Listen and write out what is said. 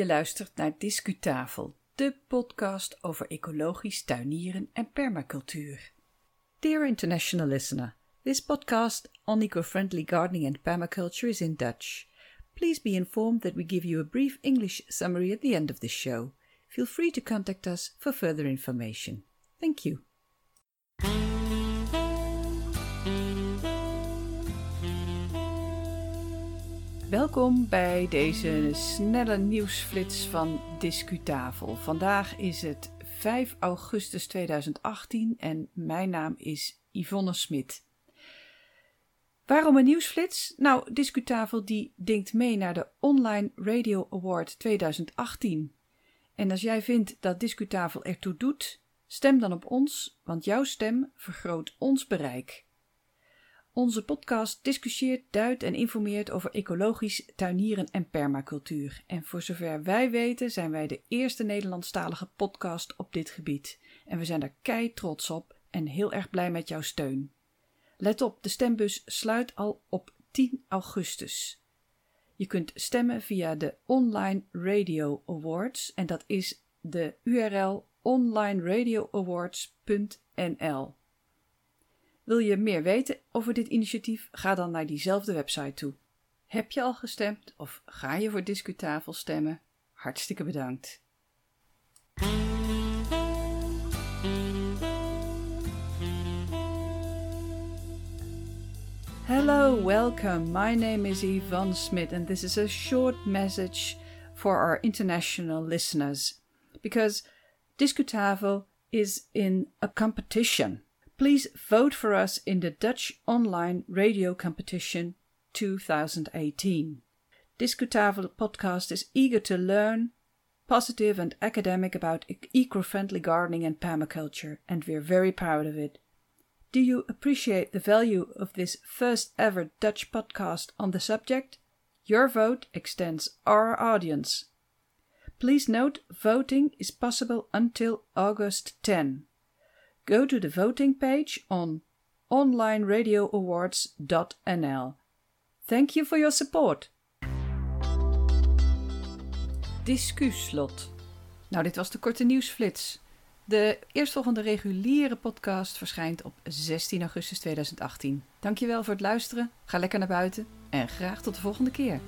Je luistert naar Discutafel, de podcast over ecologisch tuinieren en permacultuur. Dear international listener, this podcast on eco-friendly gardening and permaculture is in Dutch. Please be informed that we give you a brief English summary at the end of the show. Feel free to contact us for further information. Thank you. Welkom bij deze snelle nieuwsflits van Discutafel. Vandaag is het 5 augustus 2018 en mijn naam is Yvonne Smit. Waarom een nieuwsflits? Nou, Discutafel die denkt mee naar de Online Radio Award 2018. En als jij vindt dat Discutafel ertoe doet, stem dan op ons, want jouw stem vergroot ons bereik. Onze podcast discussieert, duidt en informeert over ecologisch tuinieren en permacultuur. En voor zover wij weten zijn wij de eerste Nederlandstalige podcast op dit gebied. En we zijn er kei trots op en heel erg blij met jouw steun. Let op, de stembus sluit al op 10 augustus. Je kunt stemmen via de Online Radio Awards en dat is de URL onlineradioawards.nl. Wil je meer weten over dit initiatief? Ga dan naar diezelfde website toe. Heb je al gestemd of ga je voor Discutafel stemmen? Hartstikke bedankt. Hello, welcome. My name is Yvonne Smith, and this is a short message for our international listeners because Discutafel is in a competition. Please vote for us in the Dutch Online Radio Competition 2018. Discutafel podcast is eager to learn, positive and academic about eco-friendly gardening and permaculture, and we're very proud of it. Do you appreciate the value of this first ever Dutch podcast on the subject? Your vote extends our audience. Please note voting is possible until August 10. Go to the voting page on onlineradioawards.nl. Thank you for your support. Discuslot. Nou, dit was de korte nieuwsflits. De eerstvolgende reguliere podcast verschijnt op 16 augustus 2018. Dankjewel voor het luisteren. Ga lekker naar buiten en graag tot de volgende keer.